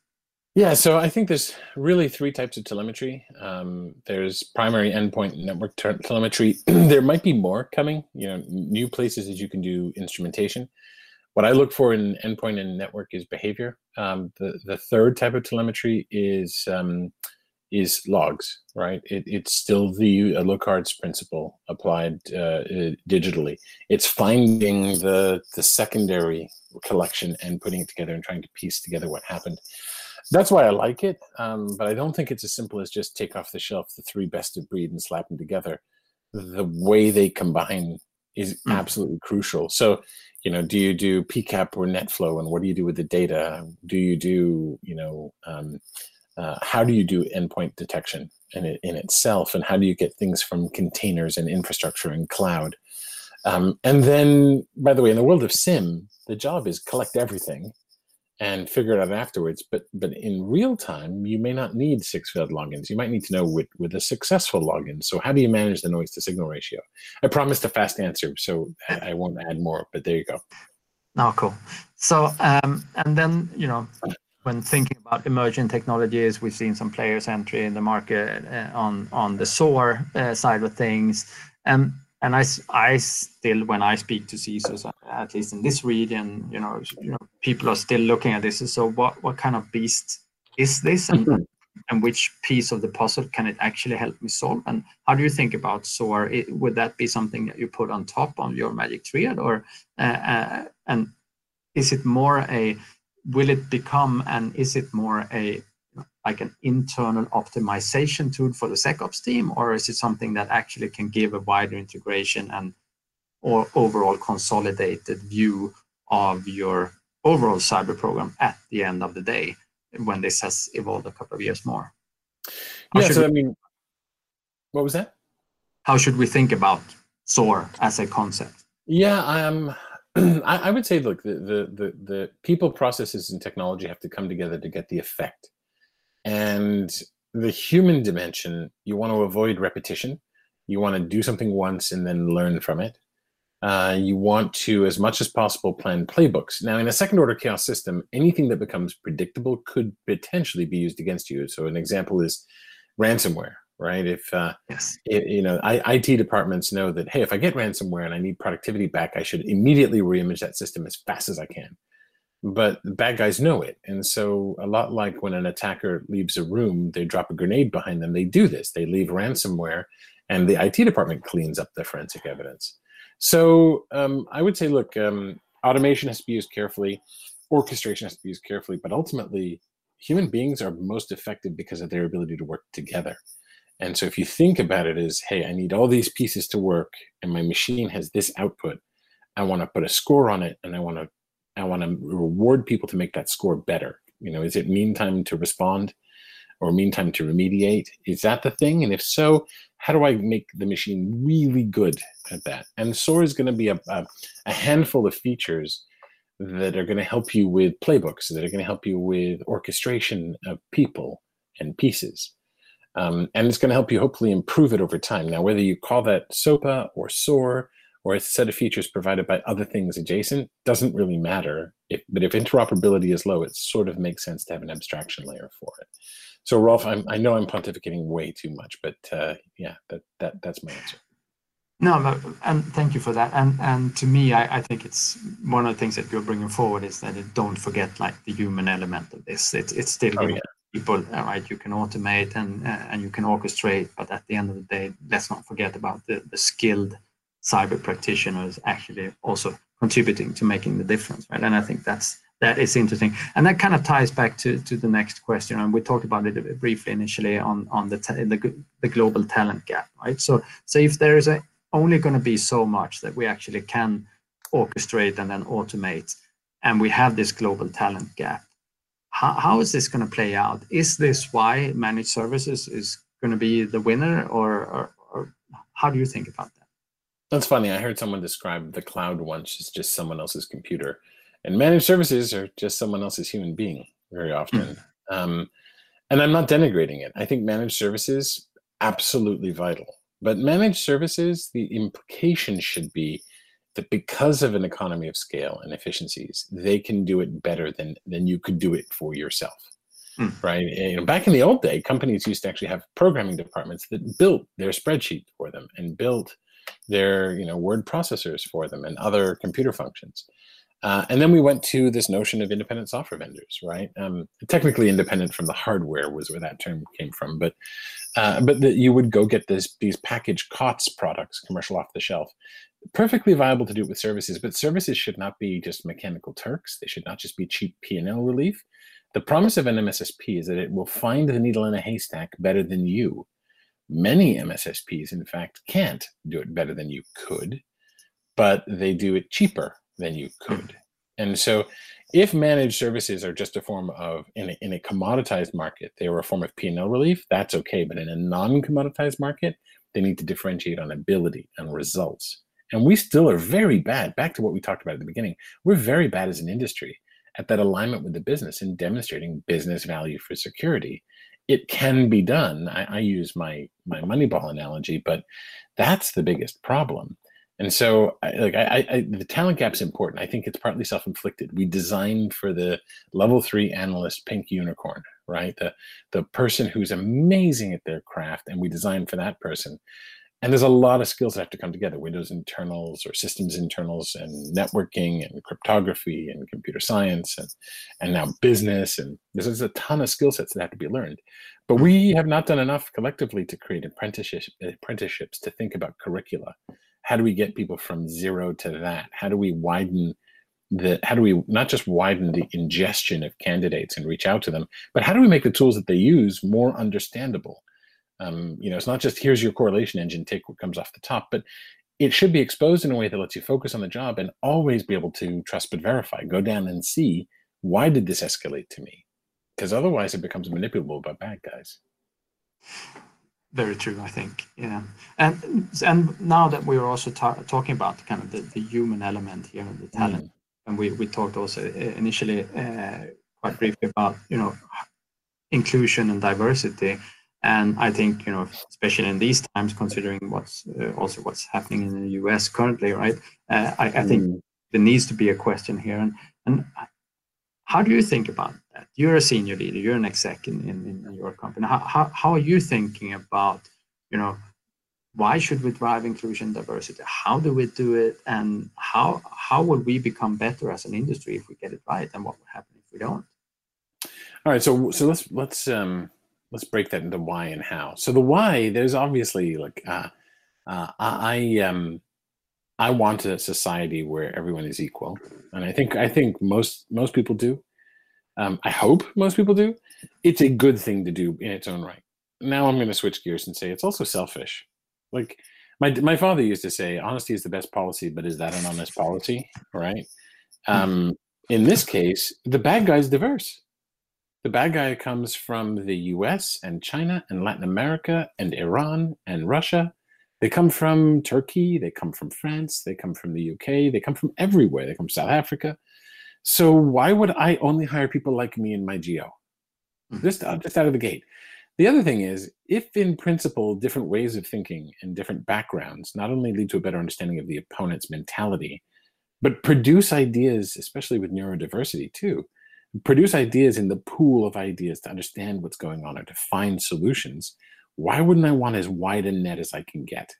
S3: yeah, so I think there's really three types of telemetry. Um, there's primary endpoint network te- telemetry. there might be more coming, you know, new places that you can do instrumentation. What I look for in endpoint and network is behavior. Um, the, the third type of telemetry is um, is logs, right? It, it's still the Locard's principle applied uh, digitally. It's finding the the secondary collection and putting it together and trying to piece together what happened that's why I like it. Um, but I don't think it's as simple as just take off the shelf the three best of breed and slap them together. The way they combine is mm. absolutely crucial. So, you know, do you do PCAP or NetFlow, and what do you do with the data? Do you do, you know, um, uh, how do you do endpoint detection in it in itself, and how do you get things from containers and infrastructure and cloud? Um, and then, by the way, in the world of SIEM, the job is collect everything and figure it out afterwards. But but in real time, you may not need six failed logins. You might need to know with, with a successful login. So how do you manage the noise to signal ratio? I promised a fast answer, so I, won't add more. But there you go.
S2: Oh, cool. So um, and then you know. When thinking about emerging technologies, we've seen some players entry in the market uh, on on the SOAR uh, side of things. And and I, I still when I speak to CISOs, at least in this region, you know, you know, people are still looking at this. So what what kind of beast is this, and mm-hmm. and which piece of the puzzle can it actually help me solve? And how do you think about SOAR? It, would that be something that you put on top of your Magic Triad, or uh, uh, and is it more a will it become and is it more a like an internal optimization tool for the SecOps team, or is it something that actually can give a wider integration and or overall consolidated view of your overall cyber program at the end of the day when this has evolved a couple of years more?
S3: How yeah, so we, I mean, what was that?
S2: How should we think about SOAR as a concept?
S3: Yeah, um, I, I would say, look, the, the the the people, processes, and technology have to come together to get the effect and the human dimension, you want to avoid repetition. You want to do something once and then learn from it. Uh, you want to, as much as possible, plan playbooks. Now, in a second order chaos system, anything that becomes predictable could potentially be used against you. So, an example is ransomware, right? If, uh, yes. It, you know, I, IT departments know that, hey, if I get ransomware and I need productivity back, I should immediately reimage that system as fast as I can. But bad guys know it. And so, a lot like when an attacker leaves a room, they drop a grenade behind them. They do this. They leave ransomware, and the IT department cleans up the forensic evidence. So, um, I would say, look, um, automation has to be used carefully, orchestration has to be used carefully, but ultimately, human beings are most effective because of their ability to work together. And so, if you think about it as, hey, I need all these pieces to work, and my machine has this output, I want to put a score on it, and I want to I want to reward people to make that score better. You know, is it mean time to respond or mean time to remediate? Is that the thing? And if so, how do I make the machine really good at that? And SOAR is going to be a, a, a handful of features that are going to help you with playbooks, that are going to help you with orchestration of people and pieces. Um, and it's going to help you hopefully improve it over time. Now, whether you call that SOAPA or SOAR or a set of features provided by other things adjacent doesn't really matter. If, but if interoperability is low, it sort of makes sense to have an abstraction layer for it. So Rolf, I'm, i know I'm pontificating way too much, but uh, yeah, that, that that's my answer.
S2: No, but, and thank you for that. And and to me, I, I think it's one of the things that you're bringing forward is that it don't forget like the human element of this. It's it's still oh, yeah. people, right? You can automate and uh, and you can orchestrate, but at the end of the day, let's not forget about the the skilled cyber practitioners actually also contributing to making the difference, right? And I think that's that is interesting, and that kind of ties back to to the next question. And we talked about it briefly initially on on the the, the global talent gap, right? So so if there is a, only going to be so much that we actually can orchestrate and then automate, and we have this global talent gap. How, how is this going to play out? Is this why managed services is going to be the winner, or, or, or how do you think about?
S3: That's funny. I heard someone describe the cloud once as just someone else's computer, and managed services are just someone else's human being very often. Hmm. um, and I'm not denigrating it. I think managed services absolutely vital, but managed services, the implication should be that because of an economy of scale and efficiencies, they can do it better than than you could do it for yourself. Mm. Right. And, you know, back in the old day, companies used to actually have programming departments that built their spreadsheet for them and built their you know word processors for them and other computer functions. Uh, and then we went to this notion of independent software vendors, right? Um, technically independent from the hardware was where that term came from, but uh, but that you would go get this these packaged COTS products, commercial off the shelf, perfectly viable to do it with services. But services should not be just mechanical Turks. They should not just be cheap P and L relief. The promise of an MSSP is that it will find the needle in a haystack better than you Many MSSPs, in fact, can't do it better than you could, but they do it cheaper than you could. And so, if managed services are just a form of in a, in a commoditized market, they are a form of P&L relief. That's okay, but in a non-commoditized market, they need to differentiate on ability and results. And we still are very bad. Back to what we talked about at the beginning, we're very bad as an industry at that alignment with the business and demonstrating business value for security it can be done. I, I use my my Moneyball analogy, but that's the biggest problem. And so, like, I, I, the talent gap's important. I think it's partly self-inflicted. We designed for the level three analyst pink unicorn, right? The the person who's amazing at their craft, and we designed for that person and there's a lot of skills that have to come together windows internals or systems internals and networking and cryptography and computer science and, and now business and there's, a ton of skill sets that have to be learned. But we have not done enough collectively to create apprenticeships apprenticeships to think about curricula. How do we get people from zero to that? How do we widen the how do we not just widen the ingestion of candidates and reach out to them but how do we make the tools that they use more understandable um, you know, it's not just here's your correlation engine, take what comes off the top, but it should be exposed in a way that lets you focus on the job and always be able to trust but verify. Go down and see why did this escalate to me? Because otherwise, it becomes manipulable by bad guys.
S2: Very true, I think. Yeah, and and now that we are also ta- talking about kind of the, the human element here, and the talent, mm. and we we talked also uh, initially uh, quite briefly about you know inclusion and diversity and I think, you know, especially in these times, considering what's uh, also what's happening in the US currently, right? Uh, I, I, think mm. there needs to be a question here. And, and how do you think about that? You're a senior leader, you're an exec in, in, in your company. How, how, how are you thinking about, you know, why should we drive inclusion diversity how do we do it and how how will we become better as an industry if we get it right and what will happen if we don't
S3: all right so so let's let's um let's break that into why and how so the why there's obviously like uh, uh i um i want a society where everyone is equal and i think i think most most people do um, i hope most people do it's a good thing to do in its own right now i'm going to switch gears and say it's also selfish like my my father used to say, honesty is the best policy, but is that an honest policy? Right. Hmm. Um, in this case, the bad guy is diverse. The bad guy comes from the US and China and Latin America and Iran and Russia. They come from Turkey, they come from France, they come from the UK, they come from everywhere. They come from South Africa. So why would I only hire people like me in my geo? Hmm. Just, just out of the gate. The other thing is, if in principle different ways of thinking and different backgrounds not only lead to a better understanding of the opponent's mentality, but produce ideas, especially with neurodiversity too, produce ideas in the pool of ideas to understand what's going on or to find solutions, why wouldn't I want as wide a net as I can get?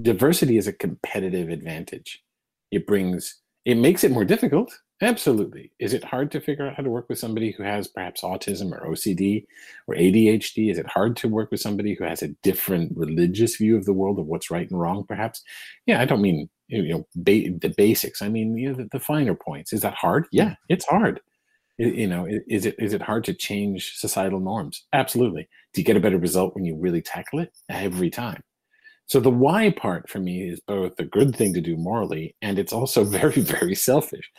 S3: Diversity is a competitive advantage. It brings, it makes it more difficult, Absolutely. Is it hard to figure out how to work with somebody who has perhaps autism or OCD or ADHD? Is it hard to work with somebody who has a different religious view of the world of what's right and wrong, perhaps? Yeah, I don't mean you know ba- the basics. I mean you know, the, the, finer points. Is that hard? Yeah, it's hard. You know, is it is it hard to change societal norms? Absolutely. Do you get a better result when you really tackle it? Every time. So the why part for me is both a good thing to do morally, and it's also very, very selfish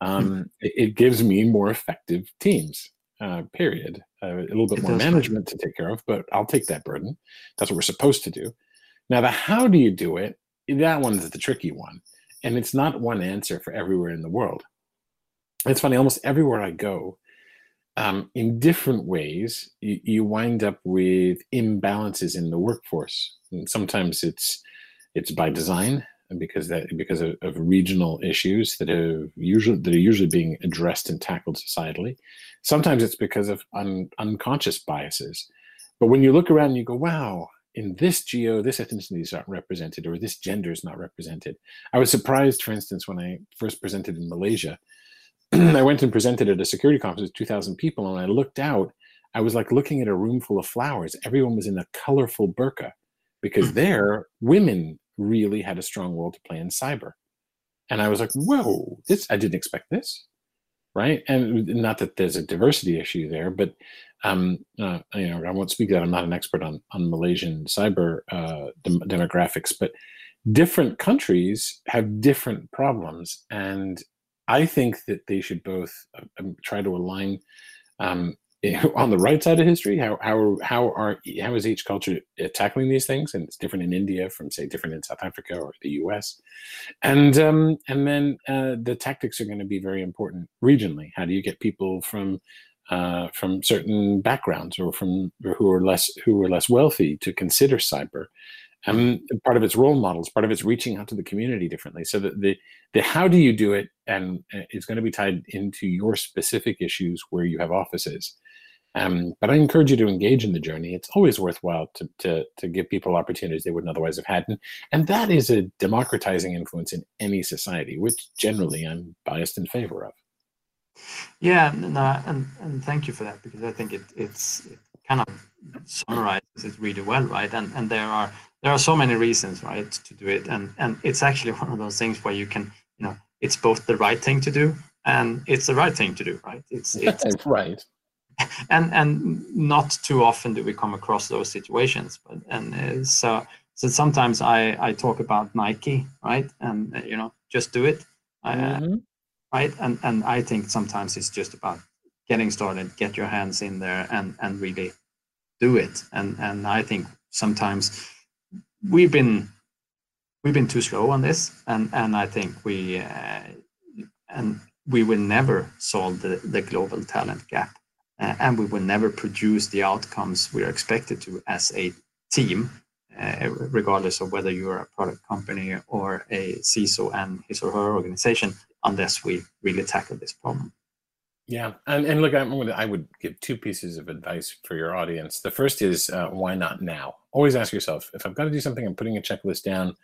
S3: um, it, it, gives me more effective teams. Uh, period. Uh, a little bit it more management to take care of, but I'll take that burden. That's what we're supposed to do. Now, the how do you do it? That one's the tricky one, and it's not one answer for everywhere in the world. It's funny. Almost everywhere I go, um, in different ways, you, you, wind up with imbalances in the workforce. And sometimes it's it's by design, because that because of, of, regional issues that have usually that are usually being addressed and tackled societally. Sometimes it's because of un, unconscious biases. But when you look around and you go, "Wow, in this geo, this ethnicity is not represented, or this gender is not represented," I was surprised, for instance, when I first presented in Malaysia. I went and presented at a security conference with 2,000 people, and I looked out. I was like looking at a room full of flowers. Everyone was in a colorful burqa because hmm. there, women really had a strong role to play in cyber. And I was like, whoa, this I didn't expect this. Right. And not that there's a diversity issue there, but um, uh, you know, I won't speak that I'm not an expert on on Malaysian cyber uh, dem- demographics, but different countries have different problems, and I think that they should both uh, try to align um, on the right side of history how how how are how is each culture uh, tackling these things? And it's different in india from say different in south africa or the us and um, and then uh, the tactics are going to be very important regionally. How do you get people from uh, from certain backgrounds or from or who are less who are less wealthy to consider cyber um, part of its role models, part of its reaching out to the community differently. So that the the how do you do it, and uh, is going to be tied into your specific issues where you have offices. Um, but I encourage you to engage in the journey. It's always worthwhile to, to, to give people opportunities they wouldn't otherwise have had. And, and that is a democratizing influence in any society, which generally I'm biased in favor of.
S2: Yeah, no, and, and thank you for that because I think it, it's it kind of summarizes it really well, right? And and there are there are so many reasons, right, to do it, and and it's actually one of those things where you can, you know, it's both the right thing to do and it's the right thing to do, right? It's
S3: it's right.
S2: and and not too often do we come across those situations but and uh, so so sometimes i i talk about nike right? And uh, you know just do it uh, mm-hmm. right? And and i think sometimes it's just about getting started get your hands in there and and really do it. And and i think sometimes we've been we've been too slow on this and and i think we uh, and we will never solve the, the global talent gap uh, and we will never produce the outcomes we are expected to as a team, uh, regardless of whether you're a product company or a CISO and his or her organization, unless we really tackle this problem.
S3: Yeah, and and look, I would give two pieces of advice for your audience. The first is uh, why not now? Always ask yourself if I've got to do something, I'm putting a checklist down.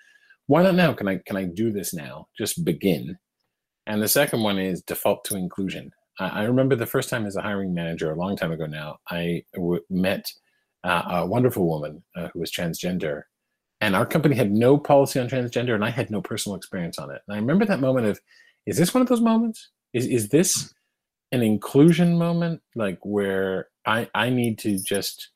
S3: Why not now? Can I can I do this now? Just begin. And the second one is default to inclusion. I, I remember the first time as a hiring manager a long time ago now. I w- met uh, a wonderful woman uh, who was transgender, and our company had no policy on transgender, and I had no personal experience on it. And I remember that moment of, is this one of those moments? Is is this an inclusion moment like where i i need to just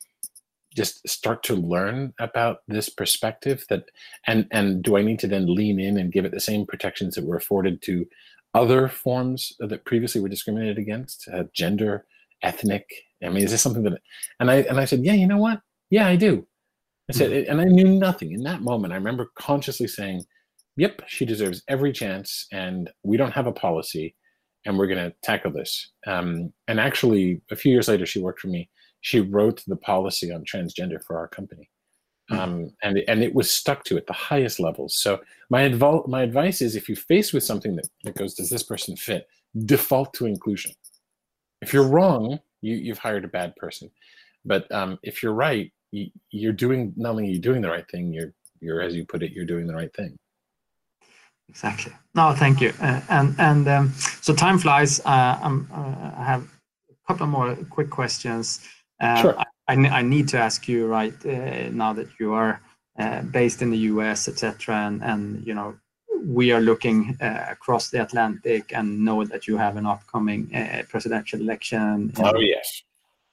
S3: just start to learn about this perspective that and and do i need to then lean in and give it the same protections that were afforded to other forms that previously were discriminated against uh, gender ethnic i mean is this something that and i and i said yeah you know what? Yeah i do. I said mm-hmm. and i knew nothing. In that moment i remember consciously saying yep she deserves every chance and we don't have a policy and we're going to tackle this. Um, and actually, a few years later, she worked for me. She wrote the policy on transgender for our company. Hmm. Um, and and it was stuck to at the highest levels. So my advo- my advice is, if you face with something that, that goes, does this person fit? Default to inclusion. If you're wrong, you you've hired a bad person. But um, if you're right, you, you're doing not only are you doing the right thing, you're you're as you put it, you're doing the right thing.
S2: Exactly. No, thank you. Uh, and and um, so time flies. Uh, uh, I have a couple more quick questions. Uh, sure. I, I, I, need to ask you right uh, now that you are uh, based in the U.S., etc., and and you know we are looking across the Atlantic and know that you have an upcoming presidential election.
S3: Oh yes.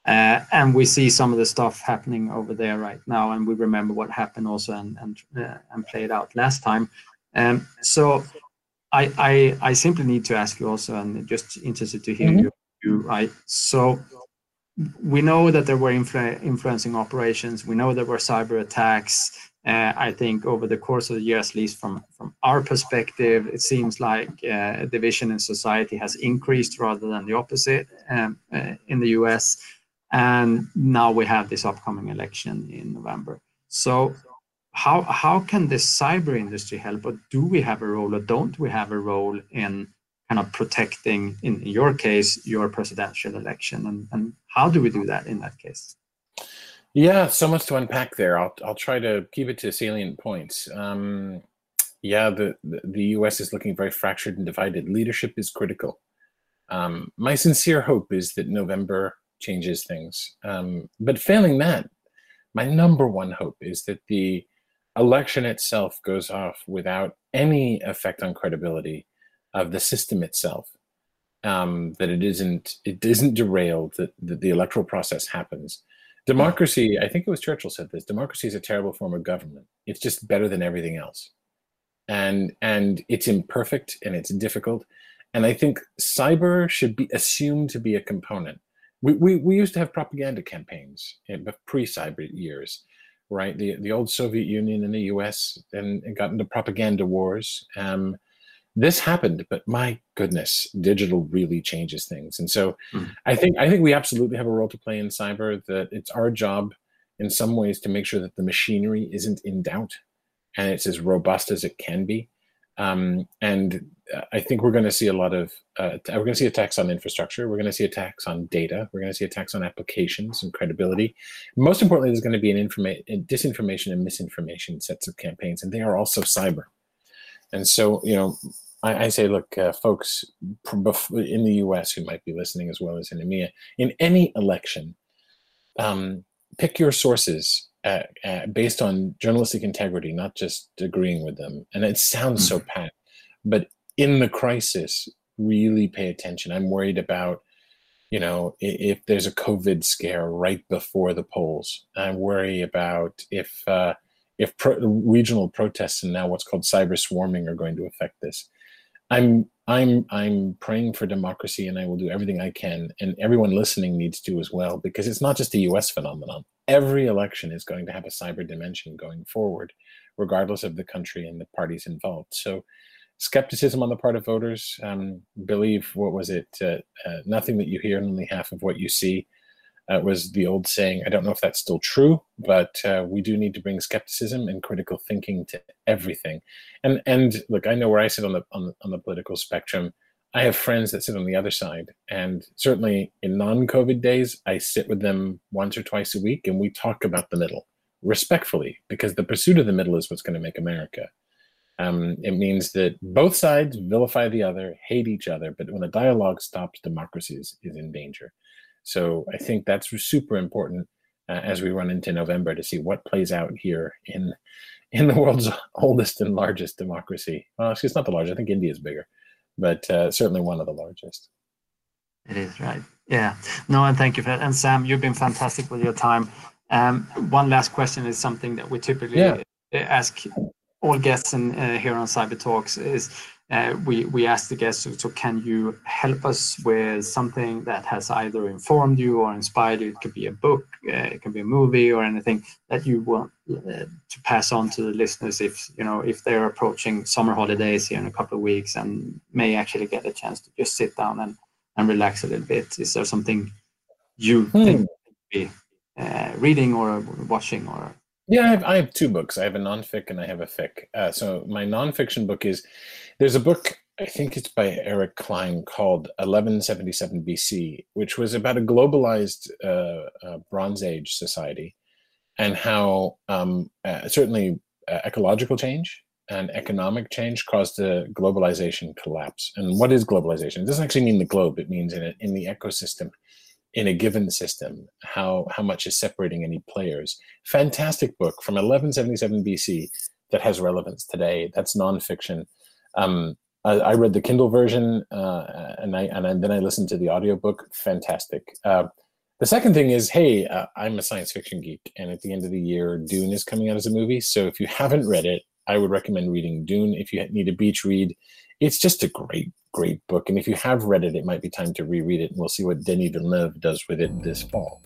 S2: Uh, and we see some of the stuff happening over there right now, and we remember what happened also and and uh, and played out last time. Um, so I, I, I simply need to ask you also, and just interested to hear mm-hmm. you, you, right? So we know that there were influ- influencing operations. We know there were cyber attacks. Uh, I think over the course of the year, at least from from our perspective, it seems like uh, division in society has increased rather than the opposite um, uh, in the U.S. And now we have this upcoming election in November. So how how can the cyber industry help or do we have a role or don't we have a role in kind of protecting in your case your presidential election? And, and how do we do that in that case?
S3: Yeah so much to unpack there. I'll, I'll try to keep it to salient points. Um, yeah the, the, us is looking very fractured and divided. Leadership is critical. Um, my sincere hope is that november changes things. Um, but failing that my number one hope is that the election itself goes off without any effect on credibility of the system itself. Um, that it isn't it isn't derailed. That, that the electoral process happens. Democracy, I think it was Churchill said this. Democracy is a terrible form of government. It's just better than everything else, and and it's imperfect and it's difficult. And I think cyber should be assumed to be a component. We, we, we used to have propaganda campaigns in pre-cyber years right? The the old Soviet Union and the U.S. and, and got into propaganda wars. Um, this happened, but my goodness, digital really changes things. And so, mm. I think I think we absolutely have a role to play in cyber. That it's our job, in some ways, to make sure that the machinery isn't in doubt, and it's as robust as it can be. Um, and I think we're going to see a lot of uh, we're going to see attacks on infrastructure. We're going to see attacks on data. We're going to see attacks on applications and credibility. Most importantly, there's going to be an information, disinformation and misinformation sets of campaigns, and they are also cyber. And so, you know, I, I say, look, uh, folks in the U.S. who might be listening as well as in EMEA, in any election, um, pick your sources uh, uh, based on journalistic integrity, not just agreeing with them. And it sounds mm-hmm. so pat, but in the crisis, really pay attention. I'm worried about, you know, if, if there's a COVID scare right before the polls. I worry about if uh, if pro- regional protests and now what's called cyber swarming are going to affect this. I'm I'm I'm praying for democracy, and I will do everything I can, and everyone listening needs to as well, because it's not just a U.S. phenomenon. Every election is going to have a cyber dimension going forward, regardless of the country and the parties involved. So skepticism on the part of voters. Um, believe what was it? Uh, uh, nothing that you hear, and only half of what you see. Uh, was the old saying. I don't know if that's still true, but uh, we do need to bring skepticism and critical thinking to everything. And and look, I know where I sit on the on the, on the political spectrum. I have friends that sit on the other side. And certainly in non COVID days, I sit with them once or twice a week and we talk about the middle respectfully, because the pursuit of the middle is what's going to make America. Um, it means that both sides vilify the other, hate each other, but when the dialogue stops, democracy is, is in danger. So I think that's super important uh, as we run into November to see what plays out here in in the world's oldest and largest democracy. Well, it's not the largest. I think India is bigger, but uh, certainly one of the largest.
S2: It is right. Yeah. No, and thank you for that. And Sam, you've been fantastic with your time. Um, one last question is something that we typically yeah. ask all guests in, uh, here on Cyber Talks is uh, we, we ask the guests, so, so, can you help us with something that has either informed you or inspired you? It could be a book, uh, it can be a movie or anything that you want uh, to pass on to the listeners if, you know, if they're approaching summer holidays here in a couple of weeks and may actually get a chance to just sit down and, and relax a little bit. Is there something you hmm. think be uh, reading or watching or
S3: yeah, I have, I have two books. I have a nonfic and I have a fic. Uh, so my nonfiction book is there's a book I think it's by Eric Cline, called 1177 BC, which was about a globalized uh, uh, Bronze Age society and how um, uh, certainly uh, ecological change and economic change caused a globalization collapse. And what is globalization? It doesn't actually mean the globe; it means in, a, in the ecosystem in a given system, how, how much is separating any players. Fantastic book from 1177 BC that has relevance today. That's nonfiction. Um, I, I, read the Kindle version uh, and, I, and then I listened to the audiobook. Fantastic. Uh, the second thing is, hey, uh, I'm a science fiction geek, and at the end of the year, Dune is coming out as a movie. So if you haven't read it, I would recommend reading Dune. If you need a beach read, it's just a great, great book. And if you have read it, it might be time to reread it. And we'll see what Denis Villeneuve does with it this fall.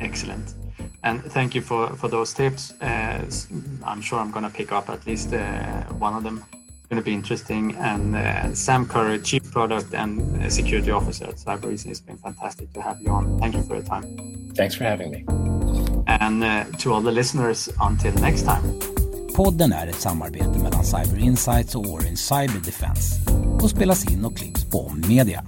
S2: Excellent. And thank you for, for those tips. Uh, I'm sure I'm going to pick up at least uh, one of them. It's going to be interesting. And uh, Sam Curry, Chief Product and Security Officer at Cybereason, it's been fantastic to have you on. Thank you for your time.
S3: Thanks for having me.
S2: And uh, to all the listeners, until next time.
S1: Podden är ett samarbete mellan Cyber Insights och Orange Cyber Defense och spelas in och klipps på Media.